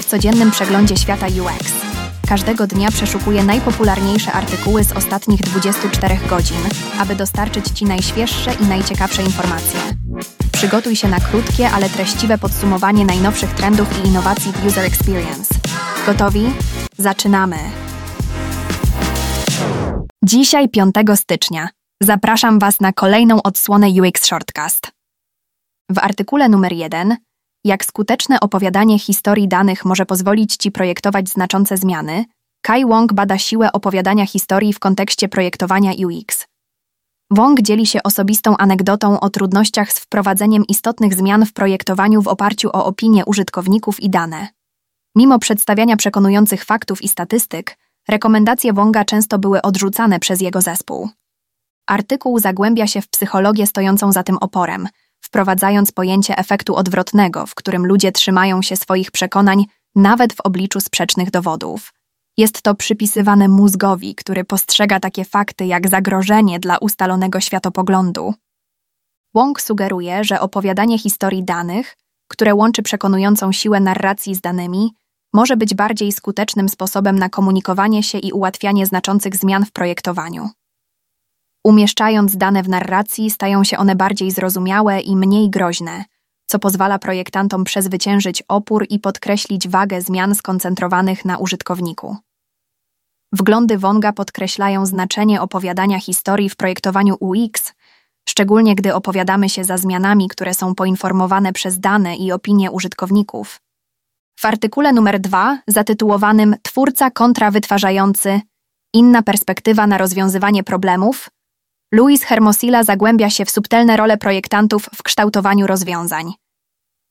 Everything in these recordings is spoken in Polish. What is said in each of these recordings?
W codziennym przeglądzie świata UX. Każdego dnia przeszukuję najpopularniejsze artykuły z ostatnich 24 godzin, aby dostarczyć Ci najświeższe i najciekawsze informacje. Przygotuj się na krótkie, ale treściwe podsumowanie najnowszych trendów i innowacji w User Experience. Gotowi? Zaczynamy! Dzisiaj, 5 stycznia, zapraszam Was na kolejną odsłonę UX Shortcast. W artykule numer 1 jak skuteczne opowiadanie historii danych może pozwolić Ci projektować znaczące zmiany, Kai Wong bada siłę opowiadania historii w kontekście projektowania UX. Wong dzieli się osobistą anegdotą o trudnościach z wprowadzeniem istotnych zmian w projektowaniu w oparciu o opinie użytkowników i dane. Mimo przedstawiania przekonujących faktów i statystyk, rekomendacje Wonga często były odrzucane przez jego zespół. Artykuł zagłębia się w psychologię stojącą za tym oporem – wprowadzając pojęcie efektu odwrotnego, w którym ludzie trzymają się swoich przekonań nawet w obliczu sprzecznych dowodów. Jest to przypisywane mózgowi, który postrzega takie fakty jak zagrożenie dla ustalonego światopoglądu. Wong sugeruje, że opowiadanie historii danych, które łączy przekonującą siłę narracji z danymi, może być bardziej skutecznym sposobem na komunikowanie się i ułatwianie znaczących zmian w projektowaniu. Umieszczając dane w narracji, stają się one bardziej zrozumiałe i mniej groźne, co pozwala projektantom przezwyciężyć opór i podkreślić wagę zmian skoncentrowanych na użytkowniku. Wglądy Wonga podkreślają znaczenie opowiadania historii w projektowaniu UX, szczególnie gdy opowiadamy się za zmianami, które są poinformowane przez dane i opinie użytkowników. W artykule numer 2, zatytułowanym Twórca kontra wytwarzający Inna perspektywa na rozwiązywanie problemów, Luis Hermosilla zagłębia się w subtelne role projektantów w kształtowaniu rozwiązań.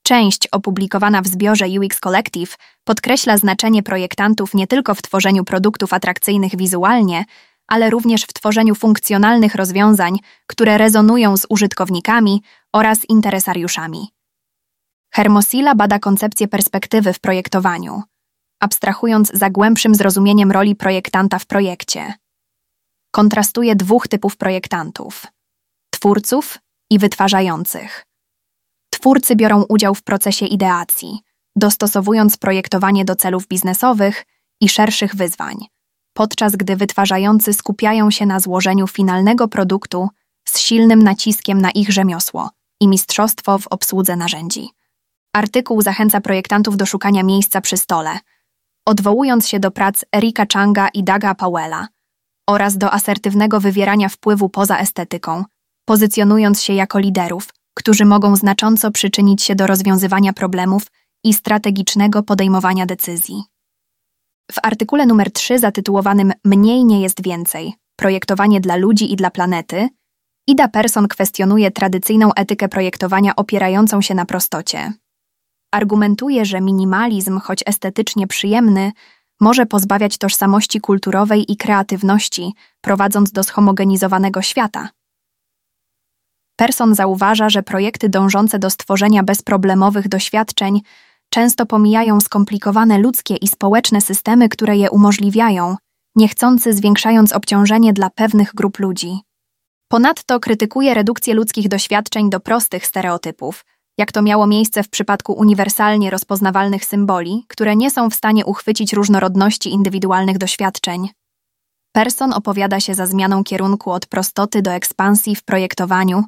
Część opublikowana w zbiorze UX Collective podkreśla znaczenie projektantów nie tylko w tworzeniu produktów atrakcyjnych wizualnie, ale również w tworzeniu funkcjonalnych rozwiązań, które rezonują z użytkownikami oraz interesariuszami. Hermosilla bada koncepcję perspektywy w projektowaniu, abstrahując za głębszym zrozumieniem roli projektanta w projekcie kontrastuje dwóch typów projektantów: twórców i wytwarzających. Twórcy biorą udział w procesie ideacji, dostosowując projektowanie do celów biznesowych i szerszych wyzwań, podczas gdy wytwarzający skupiają się na złożeniu finalnego produktu z silnym naciskiem na ich rzemiosło i mistrzostwo w obsłudze narzędzi. Artykuł zachęca projektantów do szukania miejsca przy stole, odwołując się do prac Erika Changa i Daga Powella, oraz do asertywnego wywierania wpływu poza estetyką, pozycjonując się jako liderów, którzy mogą znacząco przyczynić się do rozwiązywania problemów i strategicznego podejmowania decyzji. W artykule numer 3 zatytułowanym Mniej nie jest więcej projektowanie dla ludzi i dla planety, Ida Persson kwestionuje tradycyjną etykę projektowania opierającą się na prostocie. Argumentuje, że minimalizm, choć estetycznie przyjemny, może pozbawiać tożsamości kulturowej i kreatywności, prowadząc do schomogenizowanego świata. Person zauważa, że projekty dążące do stworzenia bezproblemowych doświadczeń często pomijają skomplikowane ludzkie i społeczne systemy, które je umożliwiają, niechcący zwiększając obciążenie dla pewnych grup ludzi. Ponadto krytykuje redukcję ludzkich doświadczeń do prostych stereotypów, jak to miało miejsce w przypadku uniwersalnie rozpoznawalnych symboli, które nie są w stanie uchwycić różnorodności indywidualnych doświadczeń. Person opowiada się za zmianą kierunku od prostoty do ekspansji w projektowaniu,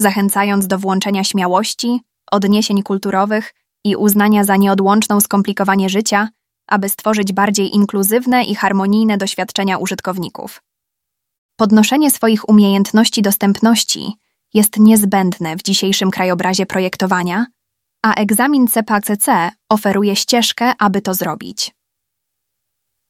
zachęcając do włączenia śmiałości, odniesień kulturowych i uznania za nieodłączną skomplikowanie życia, aby stworzyć bardziej inkluzywne i harmonijne doświadczenia użytkowników. Podnoszenie swoich umiejętności dostępności jest niezbędne w dzisiejszym krajobrazie projektowania, a egzamin CPACC oferuje ścieżkę, aby to zrobić.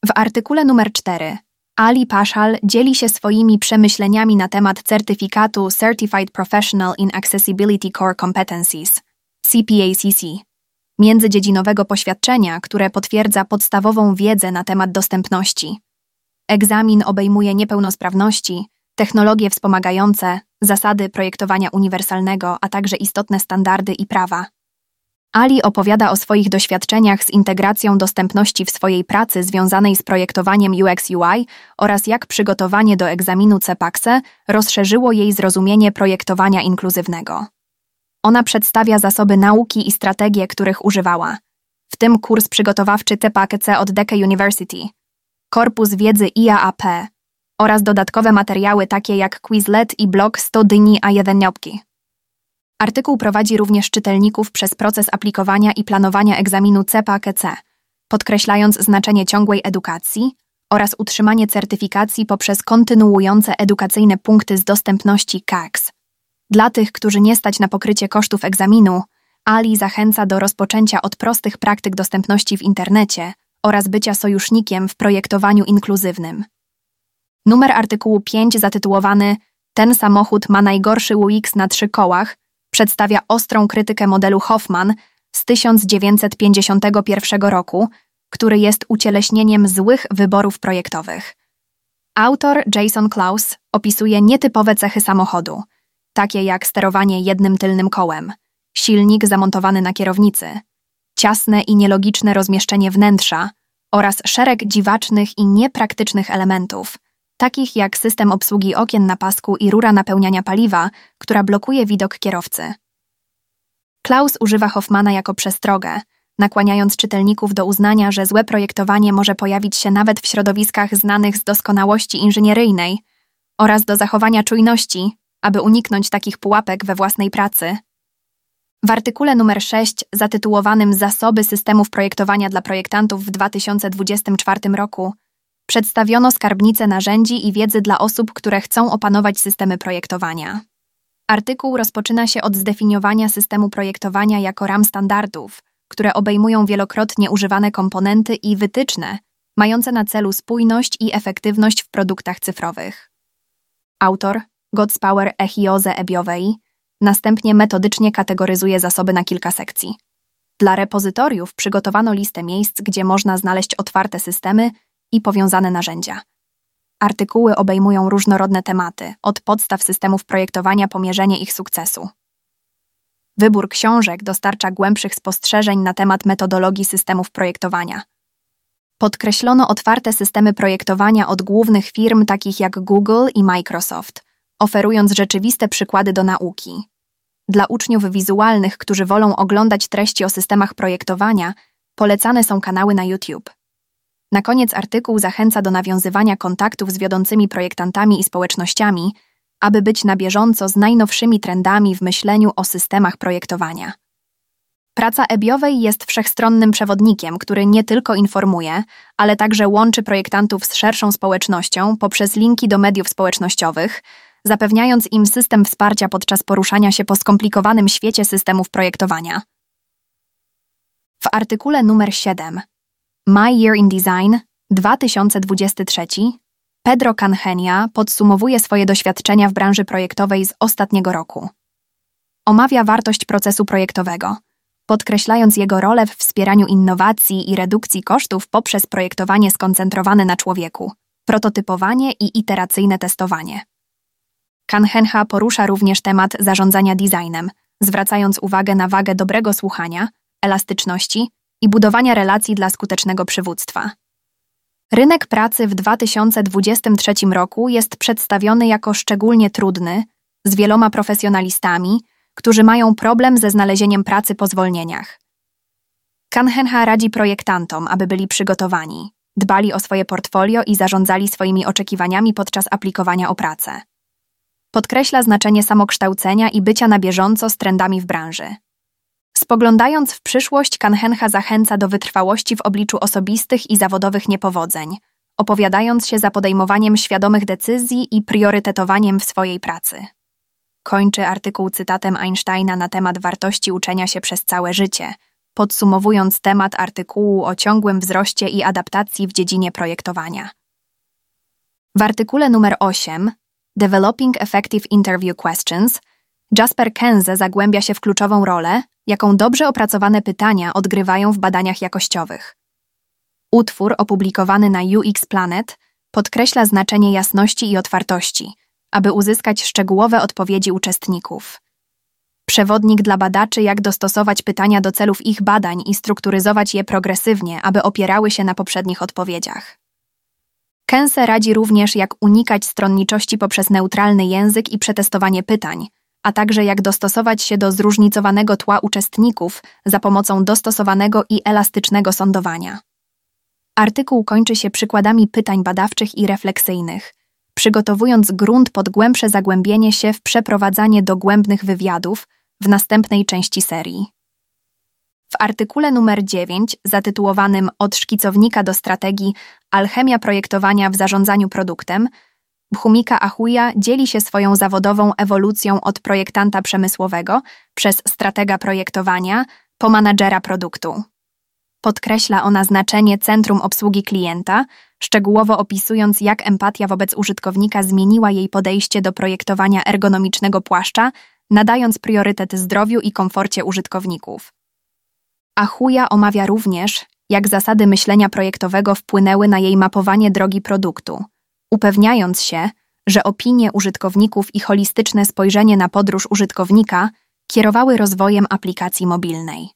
W artykule numer 4 Ali Pashal dzieli się swoimi przemyśleniami na temat certyfikatu Certified Professional in Accessibility Core Competencies CPACC, międzydziedzinowego poświadczenia, które potwierdza podstawową wiedzę na temat dostępności. Egzamin obejmuje niepełnosprawności, technologie wspomagające, zasady projektowania uniwersalnego, a także istotne standardy i prawa. Ali opowiada o swoich doświadczeniach z integracją dostępności w swojej pracy związanej z projektowaniem UX/UI oraz jak przygotowanie do egzaminu CEPAXE rozszerzyło jej zrozumienie projektowania inkluzywnego. Ona przedstawia zasoby nauki i strategie, których używała, w tym kurs przygotowawczy CPAKC od Deke University, korpus wiedzy IAAP oraz dodatkowe materiały takie jak Quizlet i blog 100 dni a 1 niopki. Artykuł prowadzi również czytelników przez proces aplikowania i planowania egzaminu CPAKC, podkreślając znaczenie ciągłej edukacji oraz utrzymanie certyfikacji poprzez kontynuujące edukacyjne punkty z dostępności CACS. Dla tych, którzy nie stać na pokrycie kosztów egzaminu, Ali zachęca do rozpoczęcia od prostych praktyk dostępności w internecie oraz bycia sojusznikiem w projektowaniu inkluzywnym. Numer artykułu 5 zatytułowany Ten samochód ma najgorszy UX na trzy kołach przedstawia ostrą krytykę modelu Hoffman z 1951 roku, który jest ucieleśnieniem złych wyborów projektowych. Autor Jason Klaus opisuje nietypowe cechy samochodu, takie jak sterowanie jednym tylnym kołem, silnik zamontowany na kierownicy, ciasne i nielogiczne rozmieszczenie wnętrza oraz szereg dziwacznych i niepraktycznych elementów, takich jak system obsługi okien na pasku i rura napełniania paliwa, która blokuje widok kierowcy. Klaus używa Hoffmana jako przestrogę, nakłaniając czytelników do uznania, że złe projektowanie może pojawić się nawet w środowiskach znanych z doskonałości inżynieryjnej oraz do zachowania czujności, aby uniknąć takich pułapek we własnej pracy. W artykule numer 6 zatytułowanym Zasoby systemów projektowania dla projektantów w 2024 roku przedstawiono skarbnicę narzędzi i wiedzy dla osób, które chcą opanować systemy projektowania. Artykuł rozpoczyna się od zdefiniowania systemu projektowania jako ram standardów, które obejmują wielokrotnie używane komponenty i wytyczne, mające na celu spójność i efektywność w produktach cyfrowych. Autor Godspower Echioze Ebiowej następnie metodycznie kategoryzuje zasoby na kilka sekcji. Dla repozytoriów przygotowano listę miejsc, gdzie można znaleźć otwarte systemy i powiązane narzędzia. Artykuły obejmują różnorodne tematy, od podstaw systemów projektowania po mierzenie ich sukcesu. Wybór książek dostarcza głębszych spostrzeżeń na temat metodologii systemów projektowania. Podkreślono otwarte systemy projektowania od głównych firm takich jak Google i Microsoft, oferując rzeczywiste przykłady do nauki. Dla uczniów wizualnych, którzy wolą oglądać treści o systemach projektowania, polecane są kanały na YouTube. Na koniec artykuł zachęca do nawiązywania kontaktów z wiodącymi projektantami i społecznościami, aby być na bieżąco z najnowszymi trendami w myśleniu o systemach projektowania. Praca Ebiowej jest wszechstronnym przewodnikiem, który nie tylko informuje, ale także łączy projektantów z szerszą społecznością poprzez linki do mediów społecznościowych, zapewniając im system wsparcia podczas poruszania się po skomplikowanym świecie systemów projektowania. W artykule numer 7 My Year in Design 2023 Pedro Canhenia podsumowuje swoje doświadczenia w branży projektowej z ostatniego roku. Omawia wartość procesu projektowego, podkreślając jego rolę w wspieraniu innowacji i redukcji kosztów poprzez projektowanie skoncentrowane na człowieku, prototypowanie i iteracyjne testowanie. Kanhenha porusza również temat zarządzania designem, zwracając uwagę na wagę dobrego słuchania, elastyczności i budowania relacji dla skutecznego przywództwa. Rynek pracy w 2023 roku jest przedstawiony jako szczególnie trudny, z wieloma profesjonalistami, którzy mają problem ze znalezieniem pracy po zwolnieniach. Kanhenha radzi projektantom, aby byli przygotowani, dbali o swoje portfolio i zarządzali swoimi oczekiwaniami podczas aplikowania o pracę. Podkreśla znaczenie samokształcenia i bycia na bieżąco z trendami w branży. Spoglądając w przyszłość, Kanhenha zachęca do wytrwałości w obliczu osobistych i zawodowych niepowodzeń, opowiadając się za podejmowaniem świadomych decyzji i priorytetowaniem w swojej pracy. Kończy artykuł cytatem Einsteina na temat wartości uczenia się przez całe życie, podsumowując temat artykułu o ciągłym wzroście i adaptacji w dziedzinie projektowania. W artykule numer 8 Developing Effective Interview Questions Jasper Kenze zagłębia się w kluczową rolę, jaką dobrze opracowane pytania odgrywają w badaniach jakościowych. Utwór opublikowany na UX Planet podkreśla znaczenie jasności i otwartości, aby uzyskać szczegółowe odpowiedzi uczestników. Przewodnik dla badaczy, jak dostosować pytania do celów ich badań i strukturyzować je progresywnie, aby opierały się na poprzednich odpowiedziach. Kense radzi również, jak unikać stronniczości poprzez neutralny język i przetestowanie pytań, a także jak dostosować się do zróżnicowanego tła uczestników za pomocą dostosowanego i elastycznego sądowania. Artykuł kończy się przykładami pytań badawczych i refleksyjnych, przygotowując grunt pod głębsze zagłębienie się w przeprowadzanie dogłębnych wywiadów w następnej części serii. W artykule numer 9, zatytułowanym Od szkicownika do strategii Alchemia projektowania w zarządzaniu produktem, Bhumika Ahuja dzieli się swoją zawodową ewolucją od projektanta przemysłowego przez stratega projektowania po managera produktu. Podkreśla ona znaczenie centrum obsługi klienta, szczegółowo opisując, jak empatia wobec użytkownika zmieniła jej podejście do projektowania ergonomicznego płaszcza, nadając priorytet zdrowiu i komforcie użytkowników. Ahuja omawia również, jak zasady myślenia projektowego wpłynęły na jej mapowanie drogi produktu, upewniając się, że opinie użytkowników i holistyczne spojrzenie na podróż użytkownika kierowały rozwojem aplikacji mobilnej.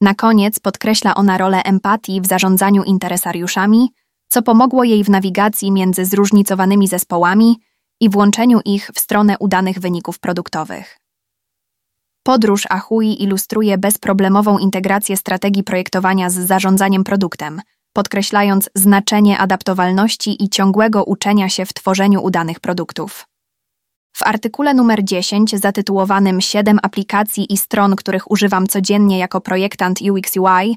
Na koniec podkreśla ona rolę empatii w zarządzaniu interesariuszami, co pomogło jej w nawigacji między zróżnicowanymi zespołami i włączeniu ich w stronę udanych wyników produktowych. Podróż Ahui ilustruje bezproblemową integrację strategii projektowania z zarządzaniem produktem, podkreślając znaczenie adaptowalności i ciągłego uczenia się w tworzeniu udanych produktów. W artykule numer 10 zatytułowanym 7 aplikacji i stron, których używam codziennie jako projektant UX/UI,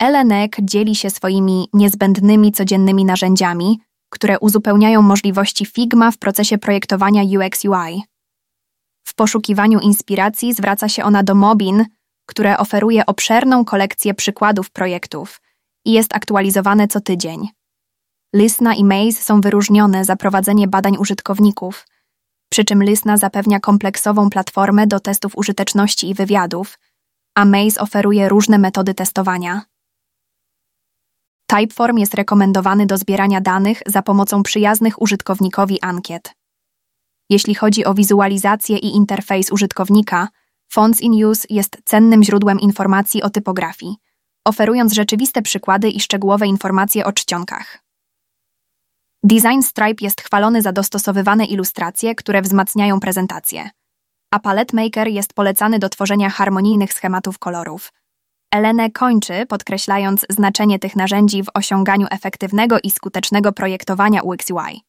Elenek dzieli się swoimi niezbędnymi codziennymi narzędziami, które uzupełniają możliwości Figma w procesie projektowania UX/UI. W poszukiwaniu inspiracji zwraca się ona do Mobin, które oferuje obszerną kolekcję przykładów projektów i jest aktualizowane co tydzień. Lysna i Maze są wyróżnione za prowadzenie badań użytkowników, przy czym Lysna zapewnia kompleksową platformę do testów użyteczności i wywiadów, a Maze oferuje różne metody testowania. Typeform jest rekomendowany do zbierania danych za pomocą przyjaznych użytkownikowi ankiet. Jeśli chodzi o wizualizację i interfejs użytkownika, Fonts in Use jest cennym źródłem informacji o typografii, oferując rzeczywiste przykłady i szczegółowe informacje o czcionkach. Design Stripe jest chwalony za dostosowywane ilustracje, które wzmacniają prezentację, a Palette Maker jest polecany do tworzenia harmonijnych schematów kolorów. Elene kończy, podkreślając znaczenie tych narzędzi w osiąganiu efektywnego i skutecznego projektowania UX/UI.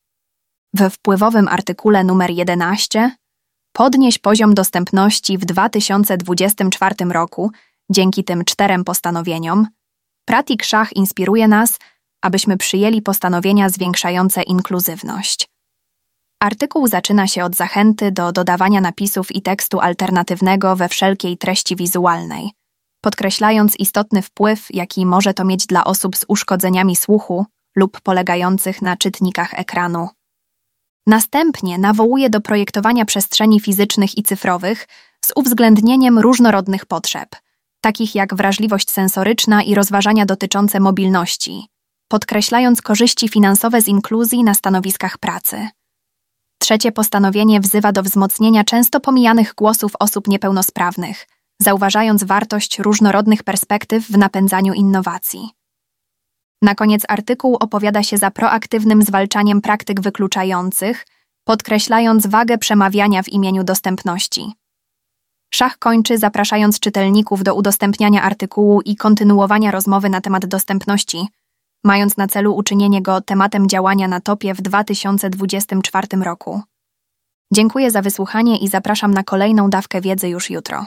We wpływowym artykule numer 11 podnieś poziom dostępności w 2024 roku dzięki tym czterem postanowieniom, Pratik Szach inspiruje nas, abyśmy przyjęli postanowienia zwiększające inkluzywność. Artykuł zaczyna się od zachęty do dodawania napisów i tekstu alternatywnego we wszelkiej treści wizualnej, podkreślając istotny wpływ, jaki może to mieć dla osób z uszkodzeniami słuchu lub polegających na czytnikach ekranu. Następnie nawołuje do projektowania przestrzeni fizycznych i cyfrowych z uwzględnieniem różnorodnych potrzeb, takich jak wrażliwość sensoryczna i rozważania dotyczące mobilności, podkreślając korzyści finansowe z inkluzji na stanowiskach pracy. Trzecie postanowienie wzywa do wzmocnienia często pomijanych głosów osób niepełnosprawnych, zauważając wartość różnorodnych perspektyw w napędzaniu innowacji. Na koniec artykuł opowiada się za proaktywnym zwalczaniem praktyk wykluczających, podkreślając wagę przemawiania w imieniu dostępności. Szach kończy zapraszając czytelników do udostępniania artykułu i kontynuowania rozmowy na temat dostępności, mając na celu uczynienie go tematem działania na topie w 2024 roku. Dziękuję za wysłuchanie i zapraszam na kolejną dawkę wiedzy już jutro.